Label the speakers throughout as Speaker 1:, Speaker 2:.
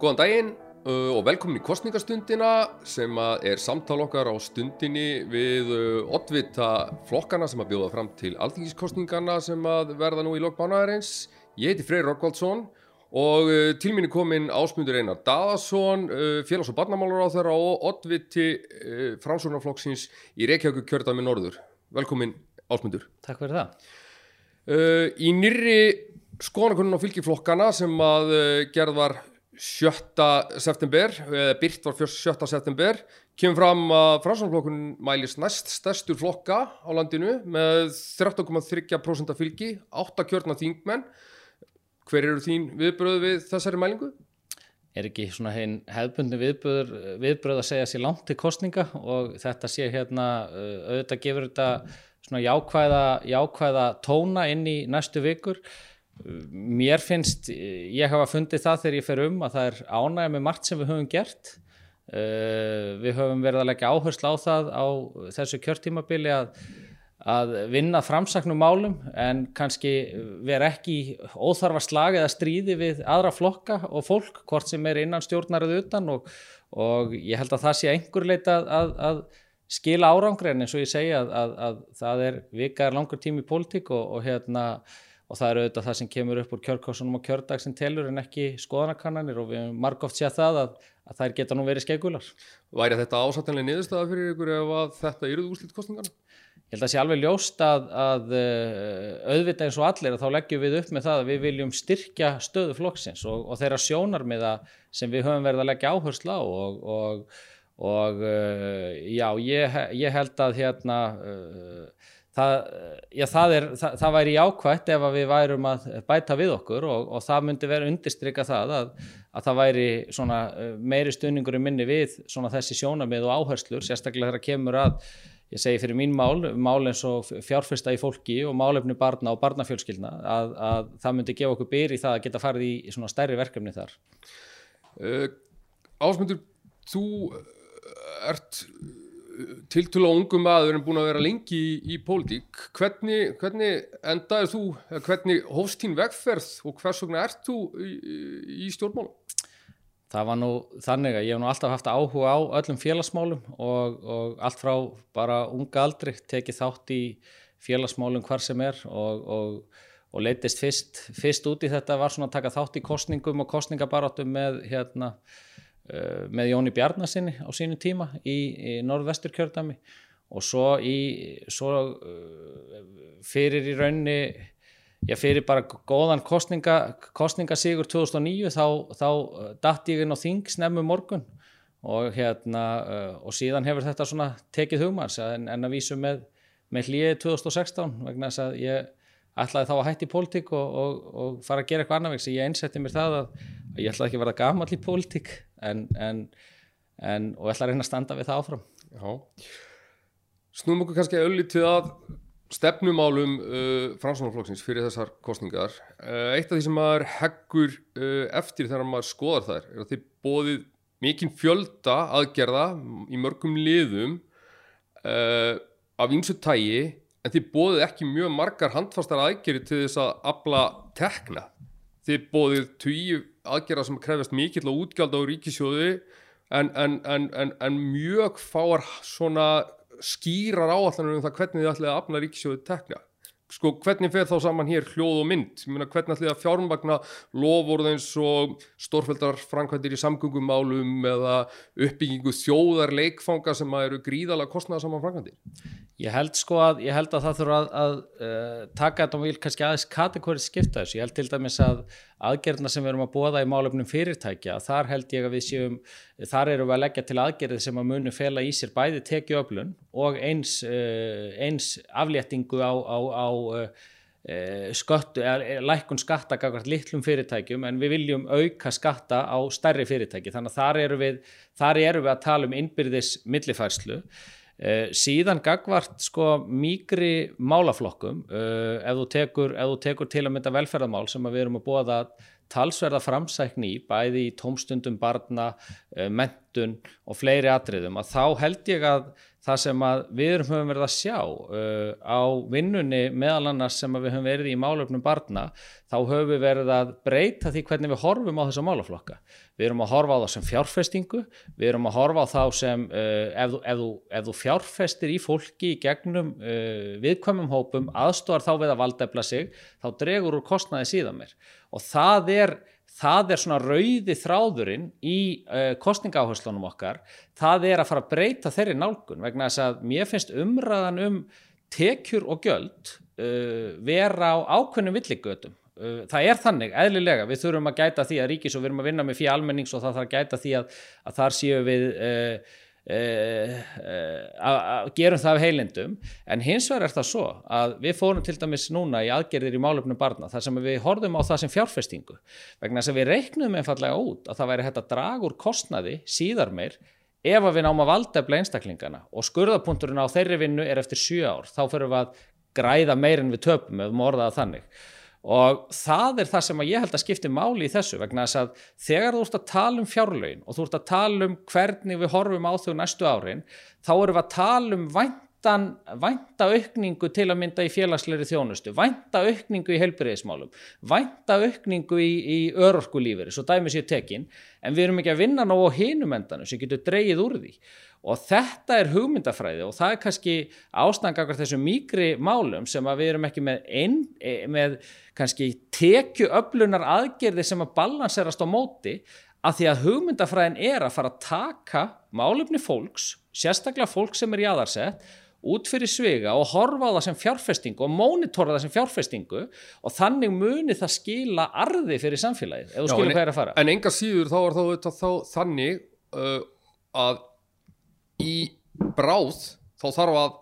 Speaker 1: Góðan daginn uh, og velkomin í kostningastundina sem er samtal okkar á stundinni við uh, oddvita flokkana sem að bjóða fram til alþingiskostningana sem að verða nú í lokmánaðarins. Ég heiti Freyr Rokkvaldsson og uh, til mín er komin ásmundur Einar Daðarsson, uh, félags- og barnamálar á þeirra og oddviti uh, framsóknarflokksins í Reykjavík kjördami Norður. Velkomin ásmundur.
Speaker 2: Takk fyrir það.
Speaker 1: Uh, í nýrri skoðanakonun á fylgiflokkana sem að gerð var 7. september, eða byrt var 7. september, kemur fram að fransanflokkun mælist næst stærstur flokka á landinu með 13,3% fylgi, 8 kjörna þingmenn. Hver eru þín viðbröð við þessari mælingu?
Speaker 2: Er ekki svona hinn hefðbundi viðbröð, viðbröð að segja sér langt til kostninga og þetta sé hérna, uh, auðvitað gefur þetta svona jákvæða, jákvæða tóna inn í næstu vikur. Mér finnst, ég hafa fundið það þegar ég fer um að það er ánægja með margt sem við höfum gert. Uh, við höfum verið að leggja áherslu á það á þessu kjörtímabili að að vinna framsaknum málum en kannski vera ekki óþarfa slag eða stríði við aðra flokka og fólk, hvort sem er innan stjórnarið utan og, og ég held að það sé einhver leita að, að, skila árangri en eins og ég segja að, að það er vikaðar langur tími í pólitík og, og hérna og það er auðvitað það sem kemur upp úr kjörkossunum og kjördag sem telur en ekki skoðanakannanir og við margóft séð það að, að þær geta nú verið skeigular.
Speaker 1: Væri þetta ásattanlega niðurstaða fyrir ykkur ef að þetta eruð úrslit kostningarna?
Speaker 2: Ég held að það sé alveg ljóst að, að auðvitað eins og allir að þá leggjum við upp með það að við viljum styrkja stöðu flokksins og, og þeirra sjónarmiða sem við höfum verið að leggja áherslu á og, og, og já, ég, ég held að hérna það, já, það, er, það, það væri jákvægt ef við værum að bæta við okkur og það myndi vera undirstrykka það að, að það væri meiri stunningur í minni við þessi sjónarmið og áherslur, sérstaklega þegar kemur að ég segi fyrir mín mál, mál eins og fjárfesta í fólki og málefni barna og barnafjölskyldna að, að það myndi gefa okkur byr í það að geta farið í, í svona stærri verkefni þar.
Speaker 1: Uh, Ásmundur, þú ert tiltölu á ungum maður en búin að vera lengi í, í pólitík. Hvernig, hvernig endaði þú, hvernig hófst þín vegferð og hvers vegna ert þú í, í stjórnmálum?
Speaker 2: Það var nú þannig að ég hef nú alltaf haft áhuga á öllum félagsmálum og, og allt frá bara unga aldri tekið þátt í félagsmálum hvar sem er og, og, og leytist fyrst, fyrst út í þetta var svona að taka þátt í kostningum og kostningabarátum með, hérna, með Jóni Bjarnasinni á sínu tíma í, í norðvestur kjördami og svo, í, svo uh, fyrir í raunni Já, fyrir bara góðan kostninga, kostningasígur 2009 þá, þá datt ég inn á þing snemmu morgun. Og, hérna, og síðan hefur þetta svona tekið hugmars en, en að vísu með, með hlýið 2016 vegna þess að ég ætlaði þá að hætti í pólitík og, og, og fara að gera eitthvað annað vegna sem ég einsetti mér það að, að ég ætlaði ekki að verða gamall í pólitík en, en, en og ætlaði að reyna að standa við það áfram.
Speaker 1: Já, snúm okkur kannski öllítið að stefnumálum uh, fransunarflokksins fyrir þessar kostningar uh, eitt af því sem maður heggur uh, eftir þegar maður skoðar þær er að þið bóðið mikinn fjölda aðgerða í mörgum liðum uh, af ýmsu tægi en þið bóðið ekki mjög margar handfastar aðgerði til þess að abla tekna. Þið bóðið tíu aðgerða sem krefast mikill á útgjald á ríkisjóði en, en, en, en mjög fáar svona skýrar áallanir um það hvernig þið ætlaði að afna ríkisjóðu tekna sko hvernig fer þá saman hér hljóð og mynd? Myrna, hvernig ætlaði að fjármagna lofórð eins og stórfældar framkvæmdir í samgöngumálum eða uppbyggingu þjóðar leikfanga sem eru gríðalega kostnaða saman framkvæmdir?
Speaker 2: Ég held sko að, held að það þurfa að, að uh, taka þetta og vil kannski aðeins kategórið skipta þessu, ég held til dæmis að aðgerðna sem við erum að bóða í málefnum fyrirtækja, þar held ég að við séum, þar erum við að leggja til aðgerðið sem að munu fela í sér bæði tekjuöflun og eins, uh, eins afléttingu á, á, á uh, sköttu, lækkun skatta gafkvært litlum fyrirtækjum en við viljum auka skatta á stærri fyrirtæki, þannig að þar erum við, þar erum við að tala um innbyrðis millifærslu. Uh, síðan gagvart sko mýgri málaflokkum ef, þú tekur, ef þú tekur til að mynda velferðamál sem við erum að bóða talsverða framsækni í bæði í tómstundum barna, uh, mentun og fleiri atriðum að þá held ég að það sem við höfum verið að sjá uh, á vinnunni meðal annars sem við höfum verið í málöfnum barna þá höfum við verið að breyta því hvernig við horfum á þessa málaflokka. Við erum að horfa á það sem fjárfestingu, við erum að horfa á þá sem uh, ef, ef, ef, ef þú fjárfestir í fólki í gegnum uh, viðkvæmum hópum, aðstóðar þá við að valdefla sig, þá dregur úr kostnaði síðan mér og það er það er svona rauði þráðurinn í uh, kostningáherslunum okkar, það er að fara að breyta þeirri nálgun vegna þess að mér finnst umræðan um tekjur og göld uh, vera á ákveðnum villigötum. Uh, það er þannig, eðlilega, við þurfum að gæta því að ríkis og við erum að vinna með fyrir almennings og það þarf að gæta því að, að þar séu við Uh, uh, gerum það af heilindum. En hins vegar er það svo að við fórum til dæmis núna í aðgerðir í málöfnum barna þar sem við horfum á það sem fjárfestingu. Vegna þess að við reiknum einfallega út að það væri hægt að draga úr kostnaði síðar meir ef að við náum að valdefla einstaklingana. Og skurðapunkturinn á þeirri vinnu er eftir 7 ár. Þá fyrir við að græða meir en við töpum ef við morðaða þannig og það er það sem ég held að skipti máli í þessu vegna þess að þegar þú ert að tala um fjárlögin og þú ert að tala um hvernig við horfum á þau næstu árin þá erum við að tala um væntan, vænta aukningu til að mynda í félagsleiri þjónustu, vænta aukningu í helbriðismálum, vænta aukningu í, í örorkulíferi, svo dæmis ég tekin, en við erum ekki að vinna ná á hinum endanum sem getur dreyið úr því. Og þetta er hugmyndafræði og það er kannski ástangakar þessum mýgri málum sem við erum ekki með, ein, e, með kannski tekju öflunar aðgerði sem að balanserast á móti að því að hugmyndafræðin er að fara að taka málefni fólks, sérstaklega fólk sem er í aðarsett út fyrir svega og horfa á það sem fjárfestingu og mónitora það sem fjárfestingu og þannig muni það skila arði fyrir samfélagið, ef þú skilur hvað er að fara.
Speaker 1: En enga síður þá er þá, þá þannig uh, að í bráð þá þarf að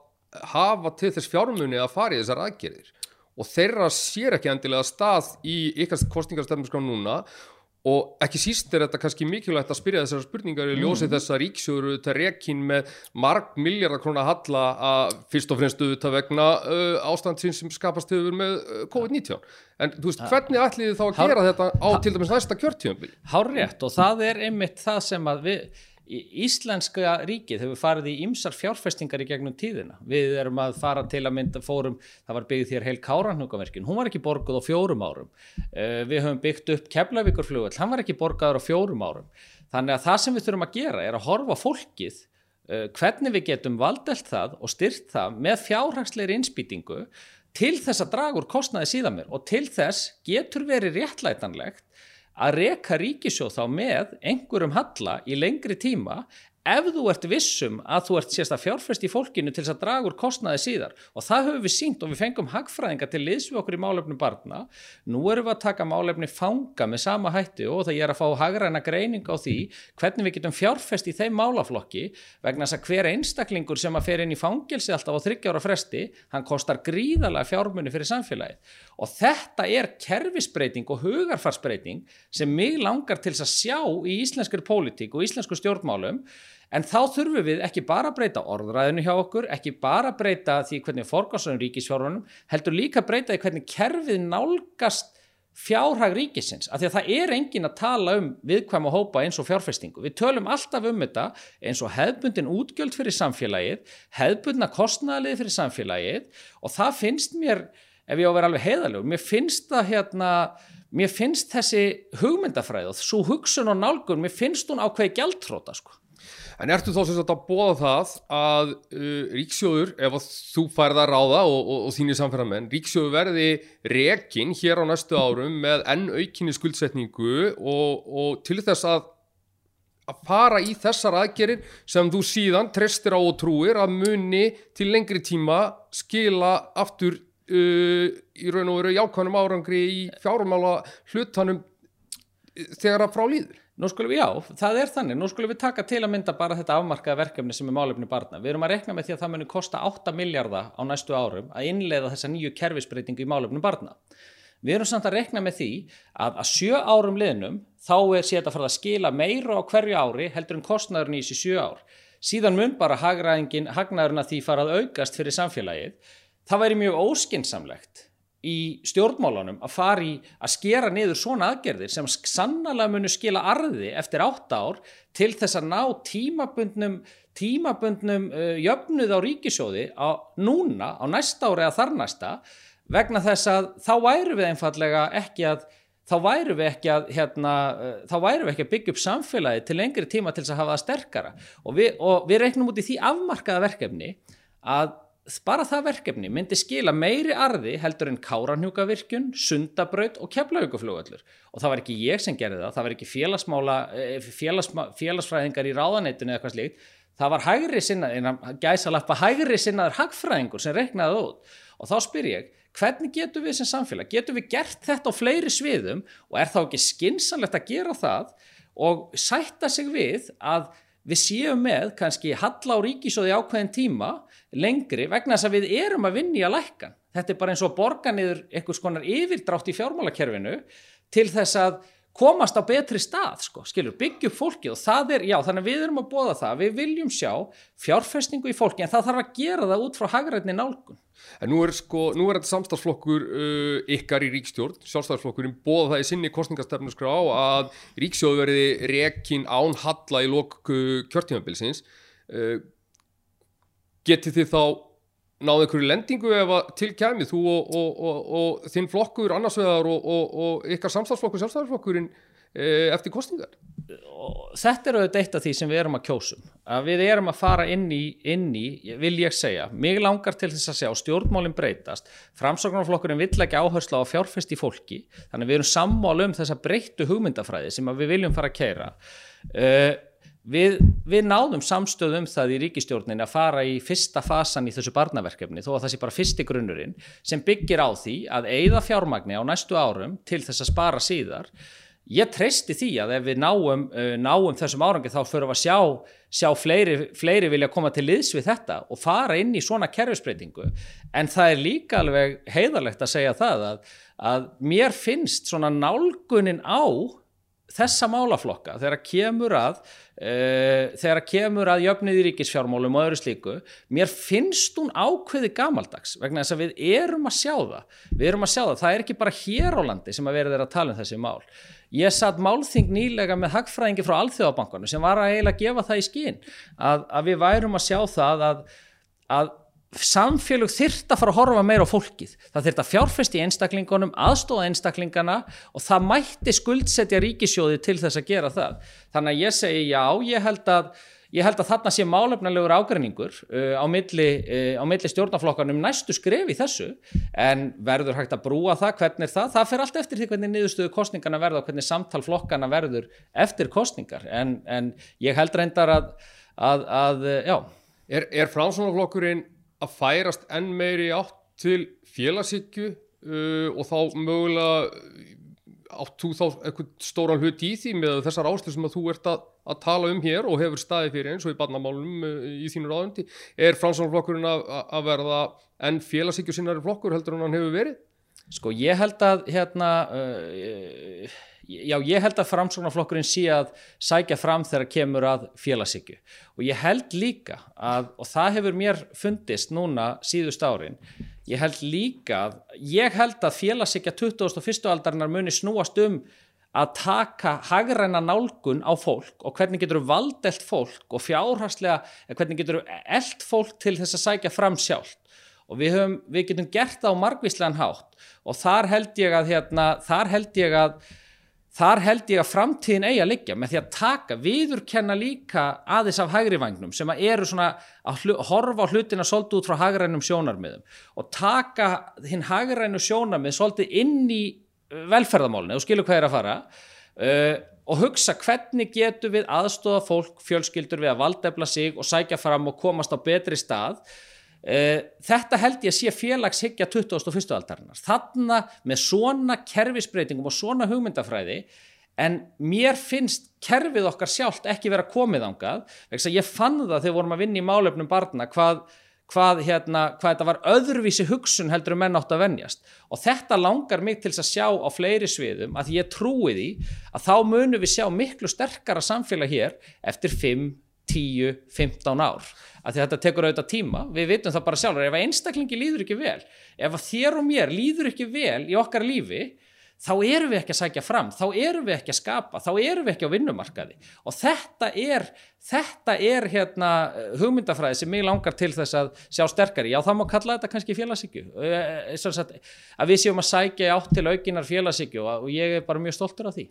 Speaker 1: hafa til þess fjármunni að fara í þessar aðgerðir. Og þeirra sér ekki endilega stað í ykkar kostningarstefnum núna og ekki síst er þetta kannski mikilvægt að spyrja þessar spurningar í ljósið mm. þess að ríksjóru þetta rekin með marg miljardar krónar halla að fyrst og fremst auðvitað vegna uh, ástandsins sem skapast hefur með uh, COVID-19 en þú veist, hvernig ætlið þið þá að gera Hár, þetta á til dæmis næsta kjörtjöfum?
Speaker 2: Hár rétt og það er einmitt það sem að við Íslenska ríkið hefur farið í ymsar fjárfestingar í gegnum tíðina. Við erum að fara til að mynda fórum, það var byggð þér heil Káranhugaverkin, hún var ekki borguð á fjórum árum. Uh, við höfum byggt upp Keflavíkurflugvel, hann var ekki borgaður á fjórum árum. Þannig að það sem við þurfum að gera er að horfa fólkið uh, hvernig við getum valdelt það og styrt það með fjárhagsleiri innspýtingu til þess að draga úr kostnaði síðan mér og til þess getur verið réttlætanlegt að reka ríkisjóð þá með einhverjum halla í lengri tíma ef þú ert vissum að þú ert sérst að fjárfæst í fólkinu til þess að draga úr kostnaði síðar og það höfum við sínt og við fengum hagfræðinga til liðs við okkur í málefnum barna nú erum við að taka málefni fanga með sama hætti og það er að fá hagræna greining á því hvernig við getum fjárfæst í þeim málaflokki vegna þess að hver einstaklingur sem að fer inn í fangelsi alltaf á þryggjára fresti hann kostar gríðalega fjármunni fyrir samfélagið. Og þetta er kerfisbreyting og hugarfarsbreyting sem mig langar til að sjá í íslenskur pólitík og íslensku stjórnmálum En þá þurfum við ekki bara að breyta orðræðinu hjá okkur, ekki bara að breyta því hvernig forgásunum ríkisfjárunum, heldur líka að breyta því hvernig kerfið nálgast fjárhag ríkisins. Af því að það er engin að tala um viðkvæm og hópa eins og fjárfestingu. Við tölum alltaf um þetta eins og hefbundin útgjöld fyrir samfélagið, hefbundna kostnæðalið fyrir samfélagið og það finnst mér, ef ég á að vera alveg heiðalög, mér finnst það hérna, mér finnst þessi hugmyndafræð og svo hugsun og nálgun, mér finnst hún ákveði gjaldtróta sko.
Speaker 1: En ertu þá sem sagt að bóða það að uh, ríksjóður, ef þú færð að ráða og, og, og þínir samfæramenn, ríksjóður verði rekin hér á næstu árum með enn aukinni skuldsetningu og, og til þess að, að fara í þessar aðgerir sem þú síðan trestir á og trúir að muni til lengri tíma skila aftur uh, í raun og veru jákvæmum árangri í fjárumála hlutanum þegar að frá líður.
Speaker 2: Nú skulum við, já, það er þannig, nú skulum við taka til að mynda bara þetta afmarkaða verkefni sem er málefni barna. Við erum að rekna með því að það munir kosta 8 miljardar á næstu árum að innleiða þessa nýju kerfisbreytingu í málefni barna. Við erum samt að rekna með því að að sjö árum liðnum þá er sér að fara að skila meira á hverju ári heldur en kostnæðurinn í þessi sjö ár. Síðan mun bara hagnaðurinn að því fara að aukast fyrir samfélagið. Það væri mjög óskinsamlegt í stjórnmálunum að fara í að skera niður svona aðgerðir sem sannlega munu skila arði eftir átt ár til þess að ná tímabundnum tímabundnum uh, jöfnuð á ríkisjóði á núna, á næsta ári eða þar næsta vegna þess að þá væru við einfallega ekki að þá væru við ekki að hérna, uh, þá væru við ekki að byggja upp samfélagi til lengri tíma til þess að hafa það sterkara. Og við, og við reiknum út í því afmarkaða verkefni að bara það verkefni myndi skila meiri arði heldur en káranhjúkavirkjun, sundabraut og keflauguflugallur og það var ekki ég sem gerði það, það var ekki félagsmála, eh, félagsfræðingar í ráðanettinu eða eitthvað slíkt, það var hægri sinnaður, gæsalappa hægri sinnaður hagfræðingur sem reiknaði út. Og þá spyr ég, hvernig getur við sem samfélag, getur við gert þetta á fleiri sviðum og er þá ekki skinsanlegt að gera það og sætta sig við að við séum með kannski halla á ríkisóði ákveðin tíma lengri vegna þess að við erum að vinni að lækka. Þetta er bara eins og borga niður einhvers konar yfirdrátt í fjármálakerfinu til þess að komast á betri stað, sko, skilur, byggja upp fólki og það er, já, þannig að við erum að bóða það, við viljum sjá fjárfestingu í fólki en það þarf að gera það út frá hagrætni nálgun.
Speaker 1: En nú er sko, nú er þetta samstagsflokkur uh, ykkar í ríkstjórn, sjálfstæðarflokkurinn bóða það í sinni kostningastefnu skrá að ríksjóðu verði rekin án halla í lokku kjörtímabilsins uh, getið þið þá náðu einhverju lendingu ef til kemið þú og, og, og, þinn flokkur annarsvegar og ykkar samstagsflokkur sjálfstæðarflokkurinn e, eftir kostningar
Speaker 2: Þetta er auðvitað eitt af því sem við erum að kjósum að við erum að fara inn í, inn í vil ég segja, mig langar til þess að sjá stjórnmálinn breytast. Framsáknarflokkurinn vill ekki áherslu á fjárfest í fólki. Þannig við erum sammálu um þessa breyttu hugmyndafræði sem við viljum fara að keira uh, Við, við náðum samstöðum það í ríkistjórnin að fara í fyrsta fasan í þessu barnaverkefni þó að það sé bara fyrsti grunnurinn sem byggir á því að eigða fjármagni á næstu árum til þess að spara síðar. Ég treysti því að ef við náum, uh, náum þessum árangi þá fyrir að sjá, sjá fleiri, fleiri vilja koma til liðs við þetta og fara inn í svona kerfisbreytingu en það er líka alveg heiðarlegt að segja það að, að mér finnst svona nálgunin á þessa málaflokka þegar kemur að uh, þegar kemur að jöfnið í ríkisfjármálum og öðru slíku mér finnst hún ákveði gamaldags vegna þess að við erum að sjá það. Við erum að sjá það, það er ekki bara hér á landi sem að verður að tala um þessi mál. Ég satt málþing nýlega með hagfræðingi frá Alþjóðabankarnu sem var að eiginlega gefa það í skín að, að við værum að sjá það að, að samfélug þyrrt að fara að horfa meira á fólkið. Það þyrrt að fjárfest í einstaklingunum aðstóða einstaklingana og það mætti skuldsetja ríkisjóði til þess að gera það. Þannig að ég segi já, ég held að ég held að þarna sé málefnalegur ágreiningur uh, á milli, uh, milli stjórnaflokkanum næstu skref í þessu. En verður hægt að brúa það, hvernig það? Það fer allt eftir því hvernig niðurstöðu kostningana verður og hvernig samtal flokkana verður eftir kostningar en, en ég held reyndar að, að, að já.
Speaker 1: Er, er frásunaflokkurinn að færast enn meiri átt til félagsíkju uh, og þá mögulega uh, átt þú þá eitthvað stóran hlut í því með þessar áslug sem að þú ert að, að tala um hér og hefur staði fyrir eins og í barnamálum uh, í þínur áðundi er framsáðanflokkurinn að, að verða enn félagsíkju sinnari flokkur heldur en hann hefur verið?
Speaker 2: Sko ég held að hérna uh, já ég held að framsóknarflokkurinn sé að sækja fram þegar kemur að félagsíkju og ég held líka að og það hefur mér fundist núna síðust árin ég held líka að ég held að félagsíkja 2001. aldarinnar muni snúast um að taka hagræna nálgun á fólk og hvernig getur valdelt fólk og fjárhagslega hvernig getur eld fólk til þess að sækja fram sjálf og við, höfum, við getum gert það á margvíslegan hátt og þar held ég að hérna, þar held ég að þar held ég að framtíðin eigi að liggja með því að taka, viðurkenna líka aðeins af hægri vagnum sem eru svona að hlu, horfa á hlutina svolítið út frá hægrænum sjónarmiðum og taka hinn hægrænu sjónarmið svolítið inn í uh, velferðamálinu og skilu hvað er að fara uh, og hugsa hvernig getur við aðstofa fólk, fjölskyldur við að valdefla sig og sækja fram og komast á betri stað þetta held ég að sé félagshyggja 2001. aldarinnar. Þannig með svona kerfisbreytingum og svona hugmyndafræði en mér finnst kerfið okkar sjálft ekki vera komið ángað. Ég fann það þegar vorum að vinna í málefnum barna hvað, hvað, hérna, hvað þetta var öðruvísi hugsun heldur um menn átt að venjast. Og þetta langar mig til að sjá á fleiri sviðum að ég trúi því að þá munum við sjá miklu sterkara samfélag hér eftir 5 10, 15 ár. Af því þetta tekur auðvitað tíma, við vitum það bara sjálfur ef einstaklingi líður ekki vel ef þér og mér líður ekki vel í okkar lífi þá erum við ekki að sækja fram, þá erum við ekki að skapa, þá erum við ekki á vinnumarkaði. Og þetta er, þetta er hérna, hugmyndafræði sem mig langar til þess að sjá sterkari, já þá má kalla þetta kannski félagsíkju, eh, að við séum að sækja átt til aukinar félagsíkju og ég er bara mjög stoltur af því.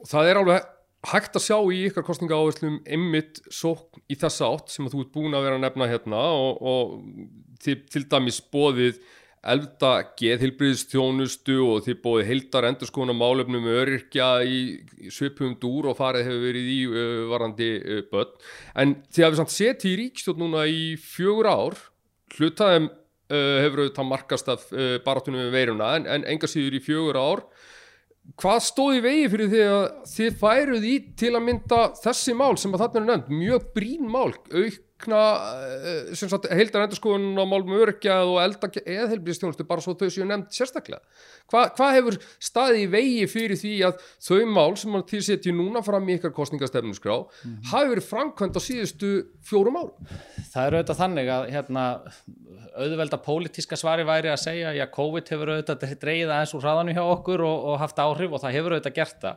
Speaker 1: Og það er alveg hægt að sjá í ykkar kostninga áherslum einmitt sókn í þessa átt sem að þú ert búin að vera að nefna hérna og, og til, til dæmis bóðið elda geðhilbriðstjónustu og þið bóðið heildar endur skona málefnum öryrkja í svipum dúr og farið hefur verið í uh, varandi uh, börn. En þið hafið samt setið í ríkstjórn núna í fjögur ár. Hlutaðum uh, hefur auðvitað markast af baratunum við veiruna en, en enga síður í fjögur ár hvað stóði vegi fyrir því að þið færuð í til að mynda þessi mál sem að þarna er nefnd, mjög brín mál aukna eh, heildar endurskóðun á málum örgjað og elda eðhelbíðstjónustu bara svo þau séu nefnd sérstaklega. Hva, hvað hefur staði vegi fyrir því að þau mál sem mann til setju núna fram í ykkar kostningastefnusgrá mm -hmm. hafi verið framkvæmt á síðustu fjórum árum?
Speaker 2: Það er auðvitað þannig að hérna, auðvelda pólitíska svari væri að segja að COVID hefur auðvitað dreyið aðeins úr hraðanu hjá okkur og, og haft áhrif og það hefur auðvitað gert það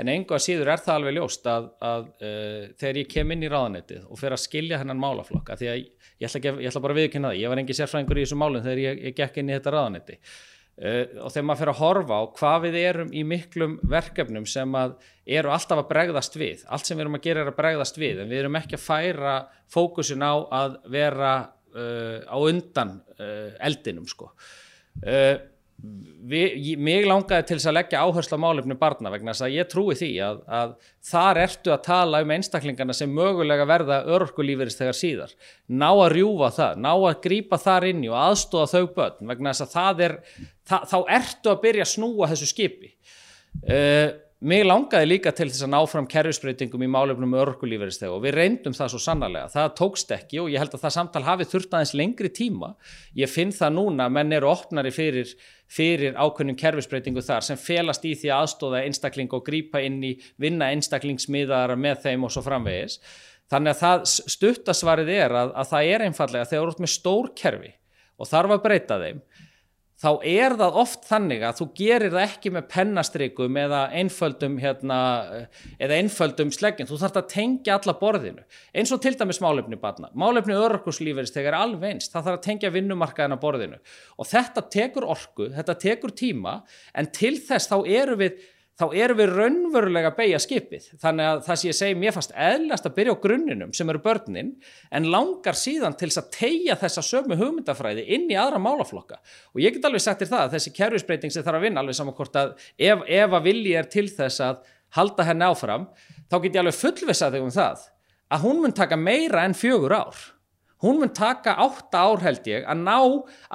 Speaker 2: en engu að síður er það alveg ljóst að, að uh, þegar ég kem inn í ráðanettið og fer að skilja hennan málaflokk að því að ég ætla, ekki, ég ætla bara að viðkynna það ég var engi sérfræðingur í þessu málum þegar ég, ég gekk inn í þetta ráðanetti uh, og þegar maður fer að horfa á hvað við erum í miklum verkefnum sem að eru alltaf að bregðast við allt sem við erum að gera er að bregðast við en við erum ekki að færa fókusin á að vera uh, á undan eldinum sko mig langaði til þess að leggja áherslu á málefni barna vegna þess að ég trúi því að, að þar ertu að tala um einstaklingarna sem mögulega verða örkulífurist þegar síðar. Ná að rjúfa það, ná að grýpa þar inn og aðstóða þau börn vegna þess að það er, það, þá ertu að byrja að snúa þessu skipi. Uh, Mér langaði líka til þess að ná fram kerfisbreytingum í málefnum örkulíferisteg og við reyndum það svo sannarlega. Það tókst ekki og ég held að það samtal hafi þurft aðeins lengri tíma. Ég finn það núna, menn eru opnari fyrir, fyrir ákveðnum kerfisbreytingu þar sem felast í því aðstóða einstakling og grýpa inn í vinna einstaklingsmiðara með þeim og svo framvegis. Þannig að stuttasvarið er að, að það er einfallega þegar þú ert með stór kerfi og þarf að breyta þeim þá er það oft þannig að þú gerir það ekki með pennastrikum eða einföldum, hérna, eða einföldum sleggin, þú þarfst að tengja alla borðinu, eins og til dæmis málefni barna, málefni örkurslíferist þegar alveg einst, það þarf að tengja vinnumarkaðina borðinu. Og þetta tekur orku, þetta tekur tíma en til þess þá eru við þá erum við raunverulega að beigja skipið. Þannig að það sem ég segi mér fast eðlast að byrja á grunninum sem eru börnin en langar síðan til að tegja þessa sömu hugmyndafræði inn í aðra málaflokka. Og ég get alveg sagt þér það að þessi kerfisbreyting sem þarf að vinna alveg saman hvort að ef, ef að vilji er til þess að halda henni áfram þá get ég alveg fullvisað þig um það að hún mun taka meira en fjögur ár. Hún mun taka átta ár held ég að ná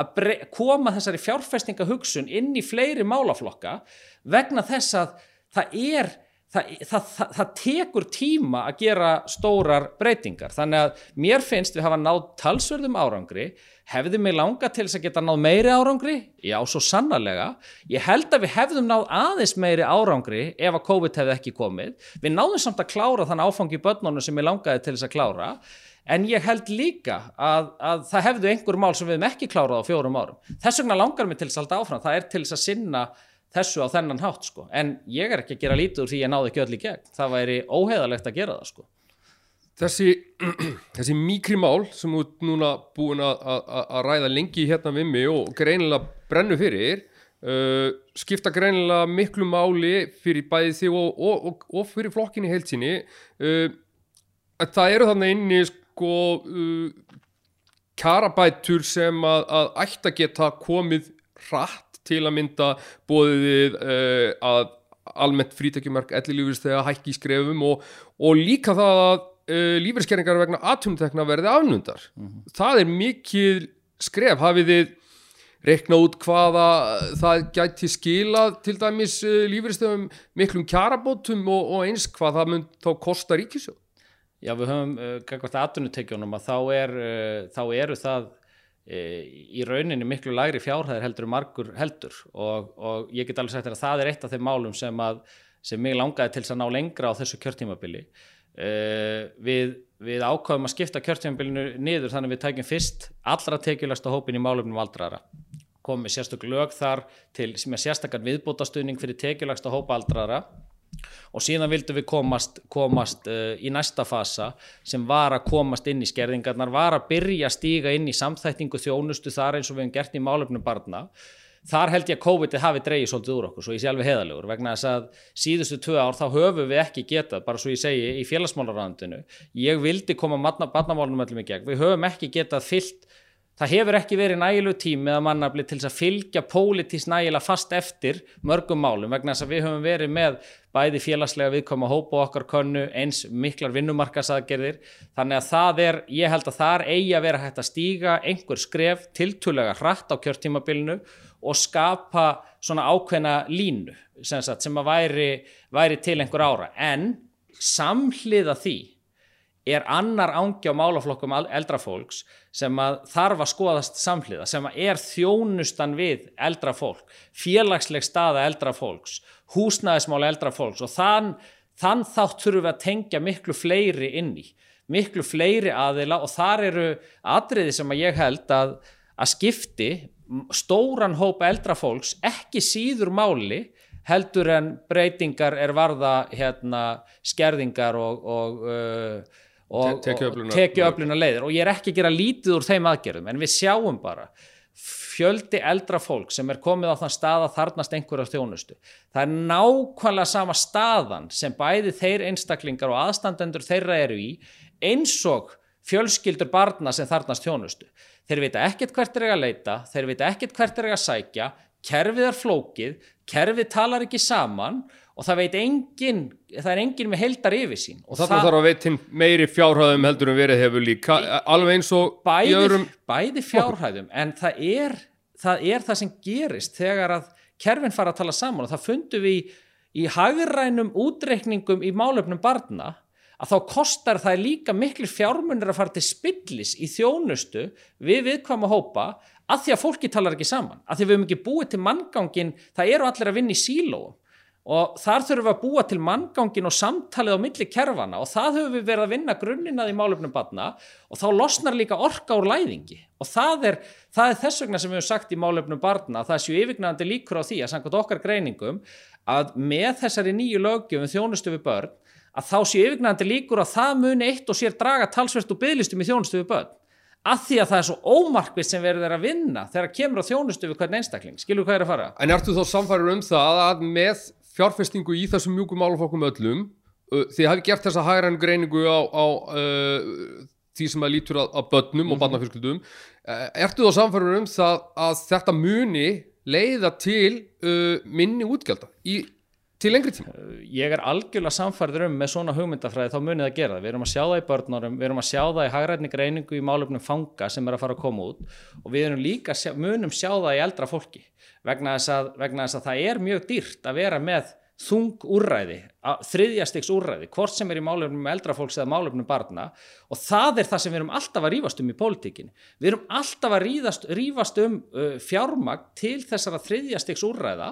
Speaker 2: að koma þessari fjárfestingahugsun inn í fleiri málaflokka vegna þess að það er það, það, það, það tekur tíma að gera stórar breytingar. Þannig að mér finnst við hafa náð talsverðum árangri. Hefði mig langa til þess að geta náð meiri árangri? Já, svo sannarlega. Ég held að við hefðum náð aðeins meiri árangri ef að COVID hefði ekki komið. Við náðum samt að klára þann áfangi börnunum sem ég langaði til þess að klára en ég held líka að, að það hefðu einhver mál sem við hefum ekki klárað á fjórum árum þess vegna langar mér til þess að halda áfram það er til þess að sinna þessu á þennan hátt sko. en ég er ekki að gera lítið úr því ég náðu ekki öll í gegn það væri óheðalegt að gera það sko.
Speaker 1: Þessi, þessi mikri mál sem þú núna búin að, að, að ræða lengi hérna við mig og greinilega brennu fyrir uh, skipta greinilega miklu máli fyrir bæðið þig og, og, og, og fyrir flokkinni heilsinni uh, það eru þannig inni sko uh, karabætur sem að, að ætta geta komið hratt til að mynda bóðið uh, að almennt frítekjumark ellilífurist þegar hækki í skrefum og, og líka það að uh, lífeyrskerringar vegna aðtumtekna verði afnundar. Mm -hmm. Það er mikið skref, hafið þið rekna út hvaða það gæti skila til dæmis uh, lífeyristöfum miklum kjarabótum og, og eins hvað það mun þá kosta ríkisjóð?
Speaker 2: Já, við höfum, gangvært aðtunutekjunum að þá, er, þá eru það E, í rauninni miklu lagri fjárhæðir heldur margur heldur. Og, og ég get alveg sagt að það er eitt af þeim málum sem að sem mig langaði til að ná lengra á þessu kjörtímabili. Við, við ákvaðum að skipta kjörtímabilinu niður þannig við tækjum fyrst allra tekjulegsta hópin í málefnum aldraðara komum við sérstök lög þar til sem er sérstakann viðbótastuðning fyrir tekjulegsta hópa aldraðara og síðan vildum við komast, komast uh, í næsta fasa sem var að komast inn í skerðingarnar, var að byrja að stíga inn í samþættingu þjónustu þar eins og við hefum gert í málefnum barna. Þar held ég að COVID hafi dreigið svolítið úr okkur svo ég sé alveg heðalegur vegna þess að síðustu tvö ár þá höfum við ekki getað bara svo ég segi í félagsmálarandinu ég vildi koma barnamálunum öllum í gegn. Við höfum ekki getað fyllt það hefur ekki verið nægileg tími eða mannafli til að fylgja pólitís nægilega fast eftir mörgum málum vegna þess að við höfum verið með bæði félagslega viðkoma hópa okkar könnu eins miklar vinnumarkasaðgerðir þannig að það er, ég held að það er eigi að vera hægt að stíga einhver skref tiltulega hratt á kjörtímabilinu og skapa svona ákveðna línu sem, sagt, sem að væri, væri til einhver ára. En samhliða því er annar ángi á málaflokkum eldrafólks sem að þarf að skoðast samhliða, sem að er þjónustan við eldrafólk, félagsleg staða eldrafólks, húsnæðismál eldrafólks og þann, þann þátt þurfum við að tengja miklu fleiri inn í, miklu fleiri aðila og þar eru atriði sem að ég held að, að skipti stóran hópa eldrafólks ekki síður máli heldur en breytingar er varða hérna, skerðingar og, og uh, og tekjuöfluna leiðir og ég er ekki að gera lítið úr þeim aðgerðum en við sjáum bara fjöldi eldra fólk sem er komið á þann stað að þarnast einhverja þjónustu. Það er nákvæmlega sama staðan sem bæði þeir einstaklingar og aðstandendur þeirra eru í eins og fjölskyldur barna sem þarnast þjónustu. Þeir vita ekkert hvert er að leita þeir vita ekkert hvert er að sækja kerfið er flókið, kerfið talar ekki saman og það veit engin, það er engin með heldar yfir sín.
Speaker 1: Og það þarf að veit meiri fjárhæðum heldur en verið hefur líka, alveg eins og
Speaker 2: bæði, öðrum... Bæði fjárhæðum, en það er, það er það sem gerist þegar að kerfin fara að tala saman. Og það fundum við í hagirrænum útreikningum í málöfnum barna að þá kostar það líka miklu fjármunir að fara til spillis í þjónustu við viðkvæma hópa að því að fólki talar ekki saman, að því við hefum ekki búið til manngangin, það eru allir að vinna í sílóum og þar þurfum við að búa til manngangin og samtalið á milli kerfana og það höfum við verið að vinna grunninn að í málefnum batna og þá losnar líka orka úr læðingi. Og það er, það er þess vegna sem við höfum sagt í málefnum barna það séu yfirgnandi líkur á því að samkvæmt okkar greiningum að með þessari nýju lögjum þjónustu við börn að þá séu yfirgnandi líkur að það muni eitt og sér draga talsvert og bygglistum í þjónustu við börn. Að því að það er svo ómarkvið sem verður að vinna þegar kemur á þjónustu við hvern einstakling. Skilur hvað er að fara?
Speaker 1: En ertu þá samfærður um það að með fjárfestingu í þessum mjúkum málufokkum öllum uh, þið hafi gert þessa hægræn greiningu á, á uh, því sem að lítur að, að börnum mm -hmm. og mhm. barnafjölskyldum uh, ertu þá samfærður um það að þetta muni leiða til uh, minni útgjálta í til lengri tíma?
Speaker 2: Ég er algjörlega samfærður um með svona hugmyndafræði þá munið að gera það. Við erum að sjá það í börnurum, við erum að sjá það í hagrætni greiningu í málöfnum fanga sem er að fara að koma út og við erum líka sjá, munum sjá það í eldra fólki vegna þess, að, vegna þess að það er mjög dýrt að vera með þung úrræði, þriðjastegs úrræði, hvort sem er í málöfnum eldra fólks eða málöfnum barna og það er það sem við erum alltaf að rýfast um í pólitíkinni. Við erum alltaf að rýfast um uh, fjármagn til þessara þriðjastegs úrræða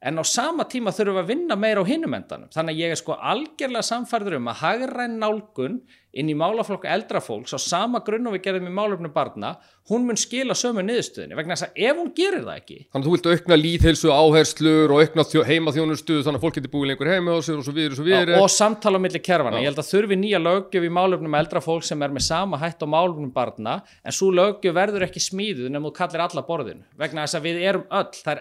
Speaker 2: en á sama tíma þurfum við að vinna meira á hinum endanum þannig að ég er sko algjörlega samfærður um að hagræn nálgun inn í málaflokku eldrafólks á sama grunn og við gerðum í málöfnum barna hún mun skila sömu niðurstöðinni vegna þess að ef hún gerir það ekki
Speaker 1: Þannig að þú vilt aukna líðhelsu áherslur og aukna heimaþjónustu þannig að fólk getur búið lengur heima og svo við og svo við
Speaker 2: og samtala um milli kerfana, ég held að þurfi nýja lögjöf í málöfnum eldrafólk sem er með sama hætt á málöfnum barna en svo lögjöf verður ekki smíðuð nefnum þú kallir alla borðinu. Vegna þess að við erum öll, það er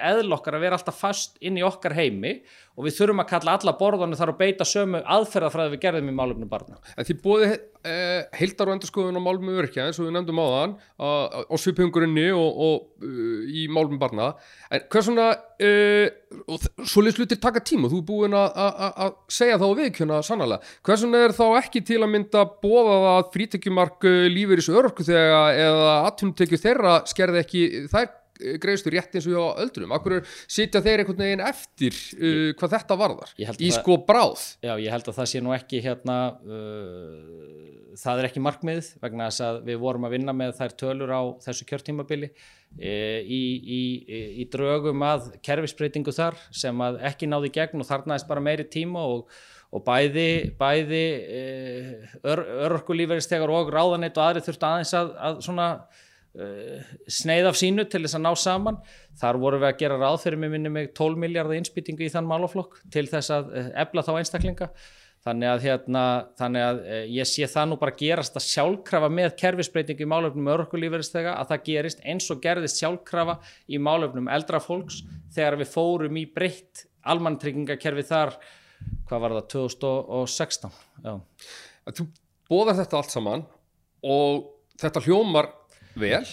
Speaker 2: að og við þurfum að kalla alla borðanu þar og beita sömu aðferðafræði við gerðum í málumni barna.
Speaker 1: En því bóði eh, heildar og endurskoðun á málumni örkja eins og við nefndum á þann á svipungurinn og, og uh, í málumni barna en hvað svona uh, svolítið slutir taka tíma þú er búin að segja þá viðkjöna sannlega, hvað svona er þá ekki til að mynda bóða að frítekjumark lífur í þessu örku þegar eða aðtunumtekju þeirra skerði ekki þær greiðslu rétt eins og hjá öldrum akkur sitja þeir einhvern veginn eftir uh, hvað þetta varðar? í sko bráð?
Speaker 2: Já, ég held að það sé nú ekki hérna, uh, það er ekki markmið vegna þess að við vorum að vinna með þær tölur á þessu kjörtímabili e, í, í, í, drögum að kerfisbreytingu þar sem að ekki náði gegn og þarnaðist bara meiri tíma og, og bæði, bæði e, ör, örorkulífeyristegar og ráðaneitt og aðri þurftu aðeins að, að svona sneið af sínu til þess að ná saman. Þar vorum við að gera ráð fyrir mig minni mig 12 miljardar innspýtingu í þann málaflokk til þess að uh, efla þá einstaklinga. Þannig að, hérna, þannig að uh, ég sé það nú bara gerast að sjálfkrafa með kerfisbreytingu í málefnum örkulífverðistega að það gerist eins og gerðist sjálfkrafa í málefnum eldra fólks þegar við fórum í breytt almantryggingakerfi þar hvað var það 2016 já.
Speaker 1: Þú bóðar þetta allt saman og þetta hljómar vel.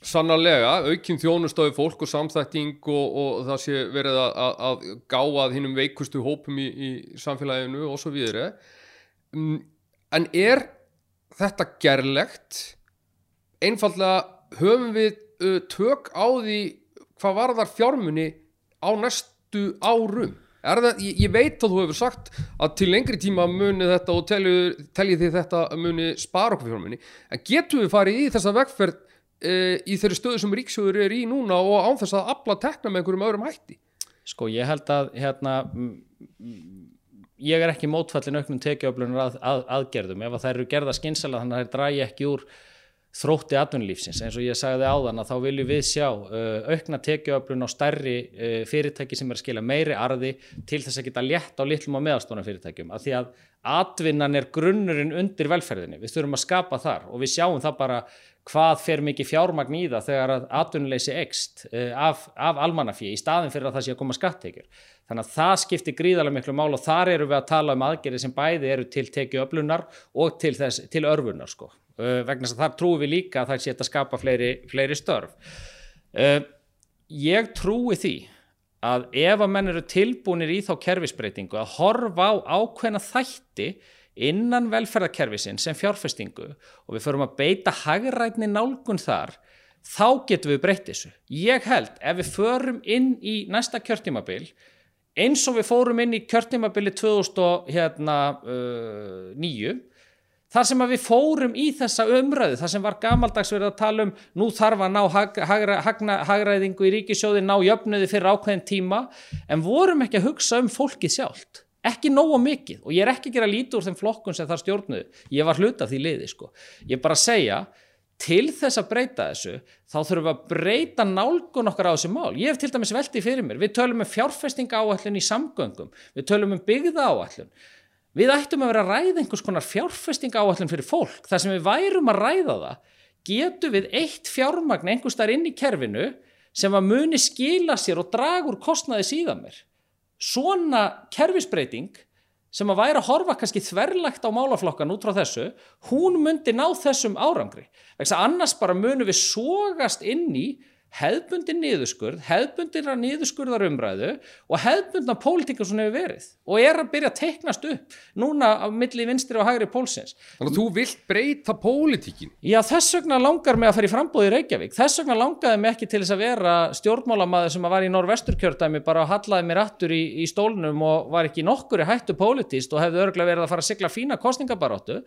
Speaker 1: Sannarlega, aukin þjónustofi fólk og samþætting og, og það sé verið að, að, að gá að hinnum veikustu hópum í, í samfélaginu og svo videre Mm, en er þetta gerlegt? Einfallega höfum við tök á því hvað varðar fjármunni á næstu árum það, ég, ég veit að þú hefur sagt að til lengri tíma muni þetta og teljið telji þið þetta muni spara okkur fjármunni en getum við farið í þessa vegferð e, í þeirri stöðu sem ríksjóður er í núna og án þess að afla tekna með einhverjum öðrum hætti?
Speaker 2: Sko ég held að hérna, ég er ekki mótfallin auknum tekjuöflunar að, að, aðgerðum ef að þær eru gerða skynsala þannig að þær drægi ekki úr þrótti atvinnulífsins eins og ég sagði áðan að þá viljum við sjá uh, aukna tekjuöflun á stærri uh, fyrirtæki sem er að skila meiri arði til þess að geta létt á litlum og meðastóna fyrirtækjum af því að atvinnan er grunnurinn undir velferðinni, við þurfum að skapa þar og við sjáum það bara hvað fer mikið fjármagn í það þegar að atvinnuleysi ekst uh, af, af almannafí í staðin fyrir að það sé að koma skattekjur. Þannig að það skiptir gríðarlega miklu mál og þar eru við að tala um aðgerði sem bæði eru til tekju öflunar og til, þess, til örfunar sko. Uh, vegna þess að þar trúum við líka að það sé að skapa fleiri, fleiri störf. Uh, ég trúi því að ef að menn eru tilbúinir í þá kerfisbreytingu að horfa á ákveðna þætti innan velferðarkerfisin sem fjárfestingu og við förum að beita hagrætni nálgun þar þá getum við breytt þessu. Ég held ef við förum inn í næsta kjörtímabil eins og við fórum inn í kjörtímabili 2009 þar sem að við fórum í þessa umræðu, þar sem var gamaldags verið að tala um nú þarf að ná hag, hagra, hagna, hagræðingu í ríkisjóði, ná jöfnuði fyrir ákveðin tíma, en vorum ekki að hugsa um fólkið sjálft, ekki nógu mikið. Og ég er ekki að gera lítið úr þeim flokkun sem það stjórnuðu, ég var hluta því liði sko, ég er bara að segja til þess að breyta þessu þá þurfum við að breyta nálgun okkar á þessu mál. Ég hef til dæmis veltið fyrir mér, við tölum um fjárfestinga áallun í samgöngum, við tölum um byggða áallun Við ættum að vera að ræða einhvers konar fjárfestinga áallin fyrir fólk. Þar sem við værum að ræða það, getum við eitt fjármagn einhvers þar inn í kerfinu sem að muni skila sér og draga úr kostnaði síðan mér. Svona kerfisbreyting sem að væri að horfa kannski þverlagt á málaflokkan út frá þessu, hún myndi ná þessum árangri. Þess að annars bara munum við sógast inn í hefðbundin niðurskurð, hefðbundin niðurskurðar umræðu og hefðbundna pólitíka sem hefur verið og er að byrja að teiknast upp núna á milli vinstri og hægri pólsins.
Speaker 1: Þannig að þú vilt breyta pólitíkin
Speaker 2: Já, þess vegna langar mig að fara í frambóði í Reykjavík. Þess vegna langaði mig ekki til þess að vera stjórnmálamaður sem að var í norvesturkjördæmi bara að hallaði mér aftur í, í stólnum og var ekki nokkur í hættu pólitíst og hefði örglega verið að fara að sigla fína kostningabaróttu.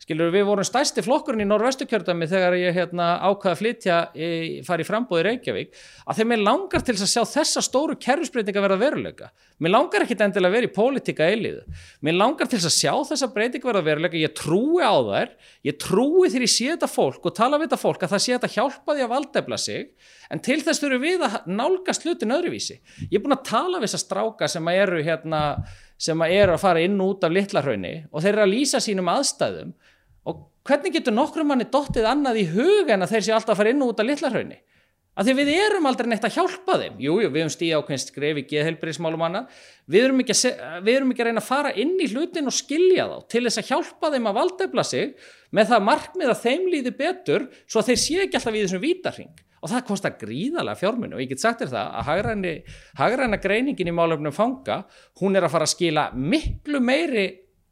Speaker 2: Skilur við vorum stæsti flokkurinn í norvesturkjördæmi þegar ég hérna, ákvaði að flytja í, fara í frambóði í Reykjavík að þegar mér langar til að sjá þessa stóru kerfisbreytinga verða veruleika. Mér langar ekki endilega vera í pólitíka eiliðu. Mér langar til að sjá þessa breytinga verða veruleika. Ég trúi á þær, ég trúi þegar ég sé þetta fólk og tala við þetta fólk að það sé þetta hjálpa því að valdefla sig en til þess þurfum við að nálgast hlutin öðruvísi. Ég er búin að tala við þessa stráka sem að eru hérna sem að eru að fara inn út af litlarhraunni og þeir eru að lýsa sínum aðstæðum og hvernig getur nokkrum manni dottið annað í hug en að þeir sé alltaf að fara inn út af litlarhraunni að því við erum aldrei neitt að hjálpa þeim. Jú, jú, við höfum stíða ákveðin skref í geðhelbriðismálum annað. Við erum, að, við erum ekki að reyna að fara inn í hlutin og skilja þá til þess að hjálpa þeim að valdefla sig með það markmið að þeim líði betur svo að þeir séu ekki alltaf í þessum vítarhing og það kostar gríðalega fjármunni og ég get sagt þér það að hagræni, hagræna greiningin í málefnum fanga hún er að fara að skila miklu meiri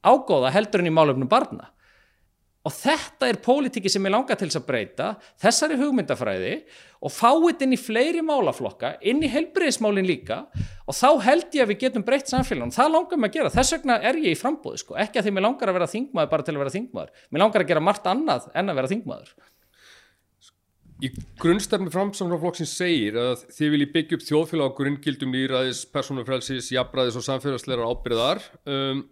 Speaker 2: ágóða heldur en í málefnum barna og þetta er pólitíki sem ég langar til þess að breyta þessari hugmyndafræði og fá þetta inn í fleiri málaflokka inn í helbriðismálin líka og þá held ég að við getum breytt samfélagunum það langar mig að gera, þess vegna er ég í frambóði sko. ekki að því mér langar að vera þingmaður bara til að vera þingmaður mér langar að gera margt annað en að vera þingmaður
Speaker 1: Í grunnstefni framsamlaflokksins segir að þið viljið byggja upp þjóðfélag á grunngildum líðræðis, persónufrelsis, jafnræðis og samfélagslegar ábyrðar. Um,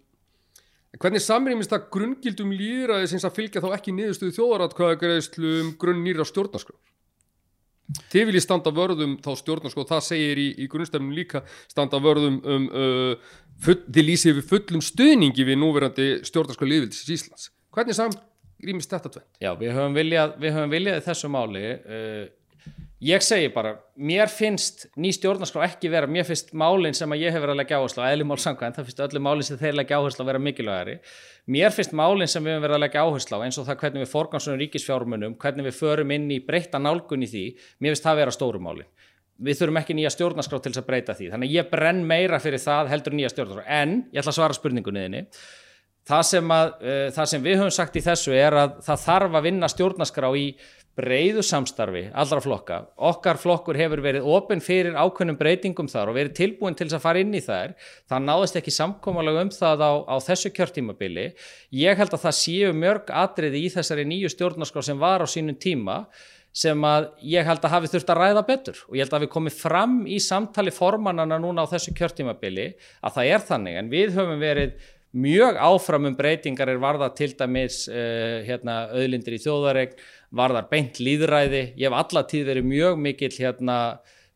Speaker 1: hvernig samrýmist það grunngildum líðræðis eins að fylgja þá ekki niðurstuðu þjóðaratkvæðagreðslu um grunn nýra stjórnarskrá? Þið viljið standa vörðum þá stjórnarskrá, það segir í, í grunnstefnum líka standa vörðum um, uh, full, þið lýsið við fullum stuðningi við núverandi stjórnarskrá liðvildis í Íslands. Hvernig samrýmist rýmist þetta tveit?
Speaker 2: Já, við höfum viljað, við höfum viljað þessu máli uh, ég segi bara, mér finnst ný stjórnarskrá ekki vera, mér finnst málinn sem að ég hef verið að leggja áherslu á, eðlumál samkvæmt það finnst öllu málinn sem þeir leggja áherslu á vera mikilvægari. Mér finnst málinn sem við höfum verið að leggja áherslu á eins og það hvernig við forgansunum ríkisfjármunum hvernig við förum inn í breytta nálgun í því mér finnst það vera stórumálinn við þurfum ekki nýja stjórnarskrá til þess að breyta því þannig ég brenn meira fyrir það að það sem, að, uh, það sem við höfum sagt í þessu er að það þarf að vinna stjórnaskrá í breyðu samstarfi allra flokka. Okkar flokkur hefur verið ofinn fyrir ákveðnum breytingum þar og verið tilbúin til þess að fara inn í þær. Það náðist ekki samkómalega um það á, á þessu kjörtímabili. Ég held að það séu mörg atriði í þessari nýju stjórnaskrá sem var á sínum tíma sem að ég held að hafi þurft að ræða betur og ég held að við komum fram í samtali formannana núna á þessu kjörtímabili að það er þannig en við höfum verið mjög áfram um breytingar er varða til dæmis uh, hérna, auðlindir í þjóðaregn, varðar beint líðræði, ég hef allatíð verið mjög mikill hérna,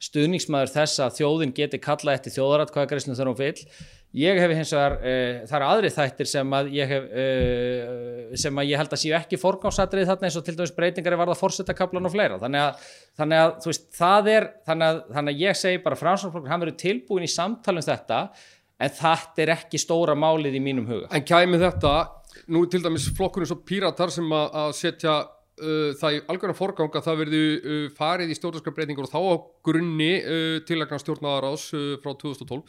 Speaker 2: stuðningsmæður þess að þjóðin geti kalla eftir þjóðaratkvæðagreysnum þegar hún fyll ég hef hins vegar, uh, það eru aðri þættir sem að ég hef uh, sem að ég held að séu ekki forgámsatrið þarna eins og til dæmis breytingar er varða fórsettakablan og fleira, þannig að, þannig að þú veist, það er, þannig að, þannig að ég segi bara franskflokkur, hann verður tilbúin í samtalum þetta en þetta er ekki stóra málið í mínum huga.
Speaker 1: En kæmi þetta, nú til dæmis flokkurinn svo píratar sem að setja uh, það í algjörðan forganga það verði uh, farið í stjórnarskrafbreytingur og þá á grunni uh, tilagna stjórnaðarás uh, frá 2012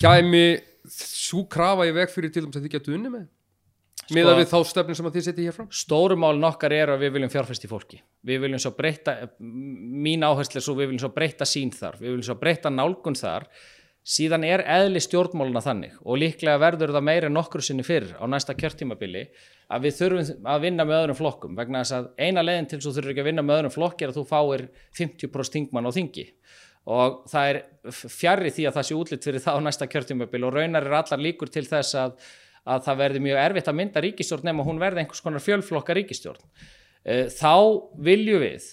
Speaker 1: kæmi svo krafa í veg fyrir til dæmis að þið getu unni með? Sko, með að við þá stefnum sem að þið setja hér fram?
Speaker 2: Stórumálin okkar er að við viljum fjárfæst í fólki. Við viljum svo breyta, mín áherslu er svo við viljum svo breyta sín þar, við viljum svo breyta nálgun þar síðan er eðli stjórnmáluna þannig og líklega verður það meira nokkru sinni fyrir á næsta kjörtímabili að við þurfum að vinna með öðrum flokkum vegna þess að eina leginn til þú þurfur ekki að vinna með öðrum flokki er að þú fáir 50% þingmann á þingi og það er fjarrri því að það sé útlitt fyrir það á næsta kjörtímabili og raunar er allar líkur til þess að, að það verði mjög erfitt að mynda ríkistjórn nema hún verði einhvers konar fjölflokka ríkistjórn. Eh, þá viljum við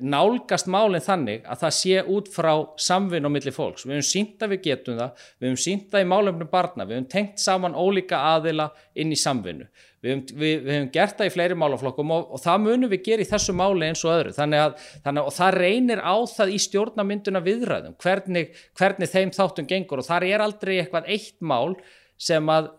Speaker 2: nálgast málinn þannig að það sé út frá samvinn og milli fólks. Við höfum sínt að við getum það, við höfum sínt það í málefnum barna, við höfum tengt saman ólíka aðila inn í samvinnu. Við höfum, við, við höfum gert það í fleiri málaflokkum og, og það munum við gera í þessu máli eins og öðru. Þannig að, þannig að það reynir á það í stjórnamynduna viðræðum, hvernig, hvernig þeim þáttum gengur og þar er aldrei eitthvað eitt mál sem að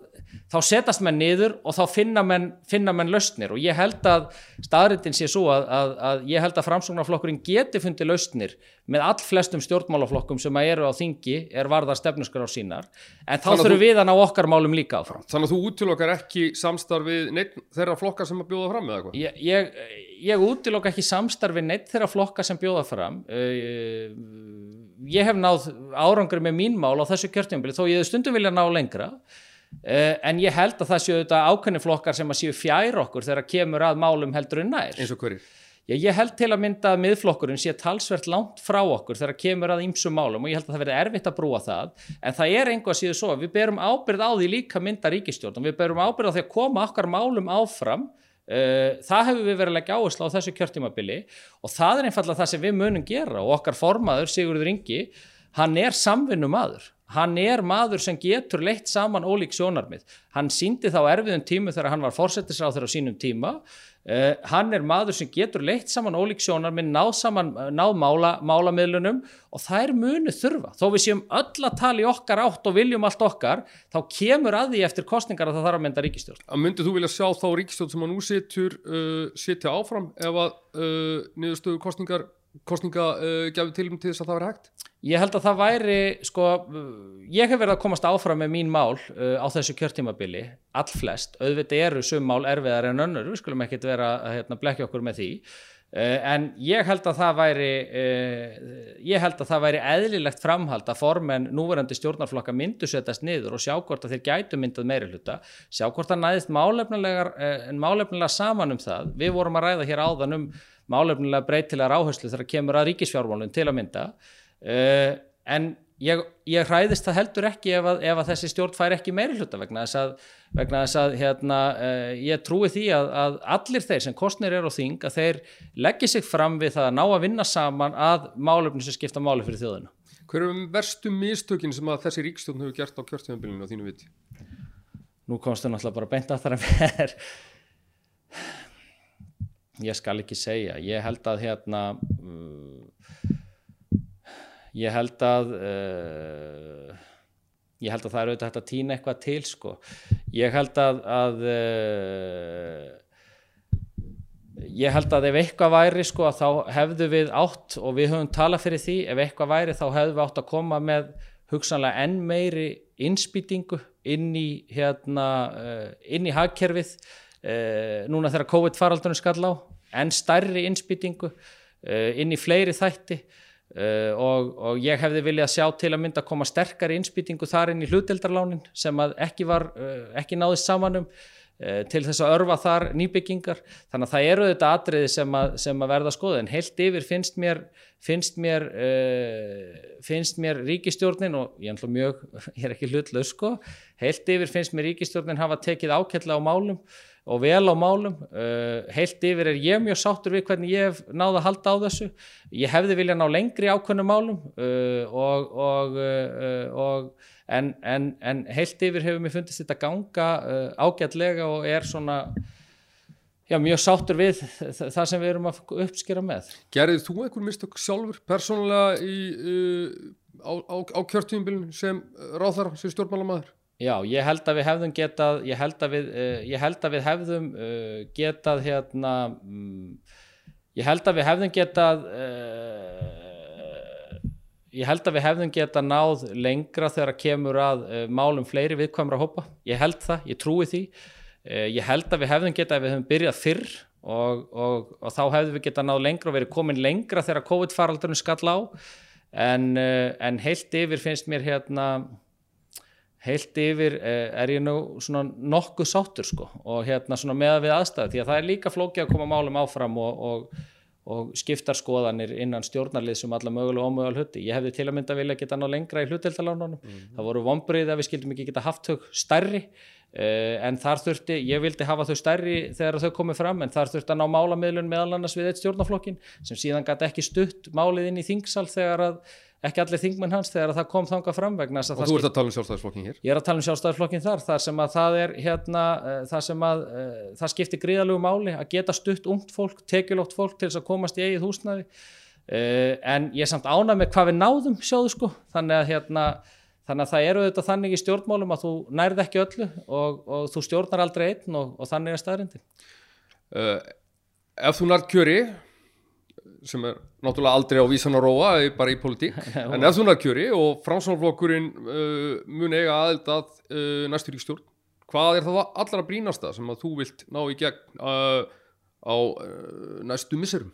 Speaker 2: þá setast menn niður og þá finna menn, finna menn lausnir og ég held að staðrindin sé svo að, að, að ég held að framsóknarflokkurinn geti fundið lausnir með all flestum stjórnmálaflokkum sem eru á þingi er varðar stefnuskar á sínar en þá þurfum við að ná okkar málum líka áfram.
Speaker 1: Þannig að þú útilokkar ekki samstarfið neitt þeirra flokkar sem að bjóða fram eða eitthvað?
Speaker 2: Ég, ég, ég útilokka ekki samstarfið neitt þeirra flokkar sem bjóða fram ég hef náð árangur með mín mál á þessu kjörtjumbili þó ég stundum vilja ná lengra en ég held að það séu þetta ákveðni flokkar sem að séu fjær okkur þegar kemur að málum heldur en nær.
Speaker 1: Eins og hverjir?
Speaker 2: Já, ég held til að mynda að miðflokkurinn sé talsvert langt frá okkur þegar kemur að ýmsum málum og ég held að það verði erfitt að brúa það en það er einhvað síðu svo að við berum ábyrð á því líka mynda ríkistjórn og við berum ábyrð á því að koma okkar málum áfram uh, það hefur við verið að leggja áherslu á þessu kjörtímabili og það er einfallega það sem við munum gera og okkar formaður Sigurður Ingi hann er samvinnumadur hann er maður sem getur leitt saman ólík sjónarmið. Hann síndi þá erfiðum tímu þegar hann var fórsetisráður á sínum tíma. Uh, hann er maður sem getur leitt saman ólík sjónarmið, náð, saman, náð mála, málamiðlunum og það er munu þurfa. Þó við séum öll að tala í okkar átt og viljum allt okkar, þá kemur að því eftir kostningar að það þarf að mynda ríkistjórn.
Speaker 1: Að myndið þú vilja sjá þá ríkistjórn sem að nú setur uh, setja áfram ef að uh, niðurstöðu kostningar kostninga uh, til til þess að það veri hægt?
Speaker 2: Ég held að það væri, sko, ég hef verið að komast áfram með mín mál uh, á þessu kjörtímabili, allflest, auðvitað eru sum mál erfiðar en önnur, við skulum ekkit vera að hérna, blekja okkur með því, uh, en ég held að það væri, uh, ég held að það væri eðlilegt framhald að formen núverandi stjórnarflokka myndu setjast niður og sjá hvort að þeir gætu myndað meiri hluta, sjá hvort að næðist málefnilega, málefnilega saman um það, við vorum að ræða hér áðan um málefnilega breytilegar áherslu þegar kemur að ríkisfjármálun til að mynda. Uh, en ég, ég hræðist það heldur ekki ef að, ef að þessi stjórn fær ekki meiri hluta vegna þess að, vegna þess að hérna, uh, ég trúi því að, að allir þeir sem kostnir er á þing að þeir leggja sig fram við það að ná að vinna saman að málefni sem skipta máli fyrir þjóðina.
Speaker 1: Hver er verstu mistökin sem að þessi ríkstjórn hefur gert á kjörtíðanbylinu á þínu viti?
Speaker 2: Nú komstu náttúrulega bara beint að það að vera ég skal ekki segja. Ég held að hérna uh, ég held að uh, ég held að það eru auðvitað hægt að týna eitthvað til sko. Ég held að, að uh, ég held að ef eitthvað væri sko þá hefðu við átt og við höfum talað fyrir því ef eitthvað væri þá hefðu við átt að koma með hugsanlega enn meiri innspýtingu inn í hérna uh, inn í hagkerfið Uh, núna þegar COVID-faraldunum skall á en stærri innspýtingu uh, inn í fleiri þætti uh, og, og ég hefði viljað sjá til að mynda að koma sterkari innspýtingu þar inn í hlutildarlánin sem ekki, var, ekki náðist samanum til þess að örfa þar nýbyggingar. Þannig að það eru þetta atriði sem að, sem að verða skoða en heilt yfir finnst mér finnst mér, finnst mér ríkistjórnin og ég er mjög, ég er ekki hlutlaus sko heilt yfir finnst mér ríkistjórnin hafa tekið ákveðlega á málum og vel á málum. Uh, heilt yfir er ég mjög sáttur við hvernig ég hef náða að halda á þessu. Ég hefði viljað ná lengri ákveðnum málum uh, og, og, uh, og en, en, en heilt yfir hefur mér fundist þetta ganga ágætlega og er svona já, mjög sáttur við það sem við erum að uppskýra með.
Speaker 1: Gerðið þú einhver mistök sjálfur persónulega í, á, á, á kjörtíumbilin sem ráðar sem stjórnmálamæður?
Speaker 2: Já, ég held að við hefðum getað, ég held að við, uh, ég held að við hefðum uh, getað hérna, um, ég held að við hefðum getað, uh, ég held að við hefðum getað náð lengra þegar að kemur að málum fleiri viðkvæmra hópa. Ég held það, ég trúi því. Ég held að við hefðum getað að við hefðum byrjað fyrr og, og, og þá hefðum við getað náð lengra og verið komin lengra þegar COVID-faraldurinn skall á. En, en heilt yfir finnst mér hérna, heilt yfir eh, er ég nú svona nokkuð sáttur sko og hérna svona meða við aðstæðu því að það er líka flókið að koma málum áfram og, og, og skiptar skoðanir innan stjórnarlið sem alla mögulega ómögulega hluti. Ég hefði til að mynda vilja geta ná lengra í hlutiltalánunum. Mm -hmm. Það voru vonbrið að við skildum ekki geta haft þau stærri uh, en þar þurfti, ég vildi hafa þau stærri þegar þau komið fram en þar þurfti að ná málamiðlun meðal annars við eitt stjórnarflokkin sem síðan gæti ekki stutt málið inn í þingsal þegar að ekki allir þingmenn hans þegar það kom þanga fram vegna
Speaker 1: og þú ert að tala um sjálfstæðisflokkin hér?
Speaker 2: Ég er að tala um sjálfstæðisflokkin þar þar sem að það er hérna uh, þar sem að uh, það skiptir gríðalögu máli að geta stutt ungt fólk, tekjulótt fólk til þess að komast í eigið húsnaði uh, en ég er samt ánað með hvað við náðum sjáðu sko. Þannig að hérna þannig að það eru auðvitað þannig í stjórnmálum að þú nærð ekki öllu og, og þú stjórnar aldrei einn og, og þannig er staðrindi
Speaker 1: Ef þú nærð kjöri sem er náttúrulega aldrei á vísan að róa bara í politík, en ef þú nær kjöri og framsvonarflokkurinn uh, mun eiga aðeld að uh, næstu ríkstjórn hvað er það allra brínasta sem að þú vilt ná í gegn uh, á næstu misserum?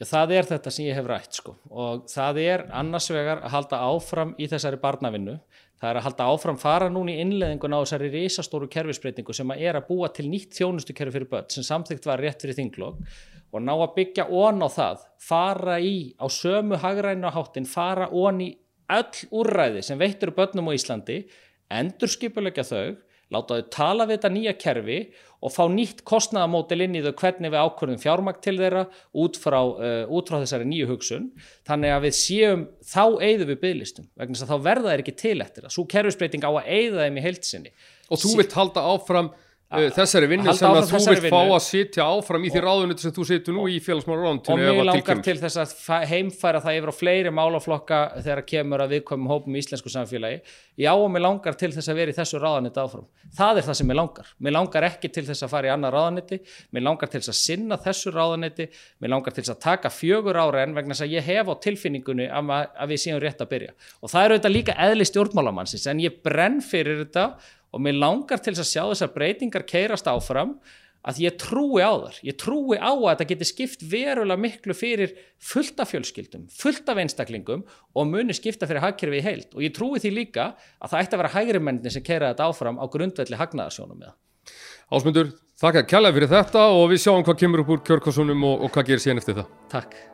Speaker 2: Já, það er þetta sem ég hef rætt sko. Og það er annars vegar að halda áfram í þessari barnavinnu. Það er að halda áfram fara núna í innleðingun á þessari risastóru kerfisbreytingu sem að er að búa til nýtt þjónustu kerfi fyrir börn sem samþygt var rétt fyrir þinglokk og ná að byggja ón á það, fara í á sömu hagrænu háttin, fara ón í öll úrræði sem veittur börnum á Íslandi, endur skipulegja þau, láta þau tala við þetta nýja kerfi og fá nýtt kostnaðamótil inn í þau hvernig við ákvörðum fjármakt til þeirra út frá, uh, út frá þessari nýju hugsun. Þannig að við séum þá eigðu við bygglistum, vegna þess að þá verða þeir ekki til eftir það. Svo kerfisbreyting á að eigða þeim í heilsinni.
Speaker 1: Og þú vilt halda áfram þessari vinnu sem að þú vilt fá að sitja áfram í því ráðunni sem þú situr nú í félagsmála
Speaker 2: og
Speaker 1: ráðunni
Speaker 2: mér langar til þess að heimfæra það yfir á fleiri málaflokka þegar kemur að viðkomum hópum í íslensku samfélagi. Já og mér langar til þess að vera í þessu ráðaniti áfram. Það er það sem mér langar. Mér langar ekki til þess að fara í annað ráðaniti mér langar til þess að sinna þessu ráðaniti mér langar til þess að taka fjögur ára en vegna þess að ég hef á tilfinningunni að við séum rétt að byrja. Og það og mér langar til þess að sjá þessar breytingar keirast áfram að ég trúi á þar, ég trúi á að þetta geti skipt verulega miklu fyrir fullt af fjölskyldum, fullt af einstaklingum og muni skipta fyrir hagkerfi í heild og ég trúi því líka að það ætti að vera hægri menni sem keira þetta áfram á grundvelli hagnaðarsjónum með það.
Speaker 1: Ásmundur, þakka kjærlega fyrir þetta og við sjáum hvað kemur upp úr kjörkosunum og, og hvað gerir síðan eftir það
Speaker 2: Takk.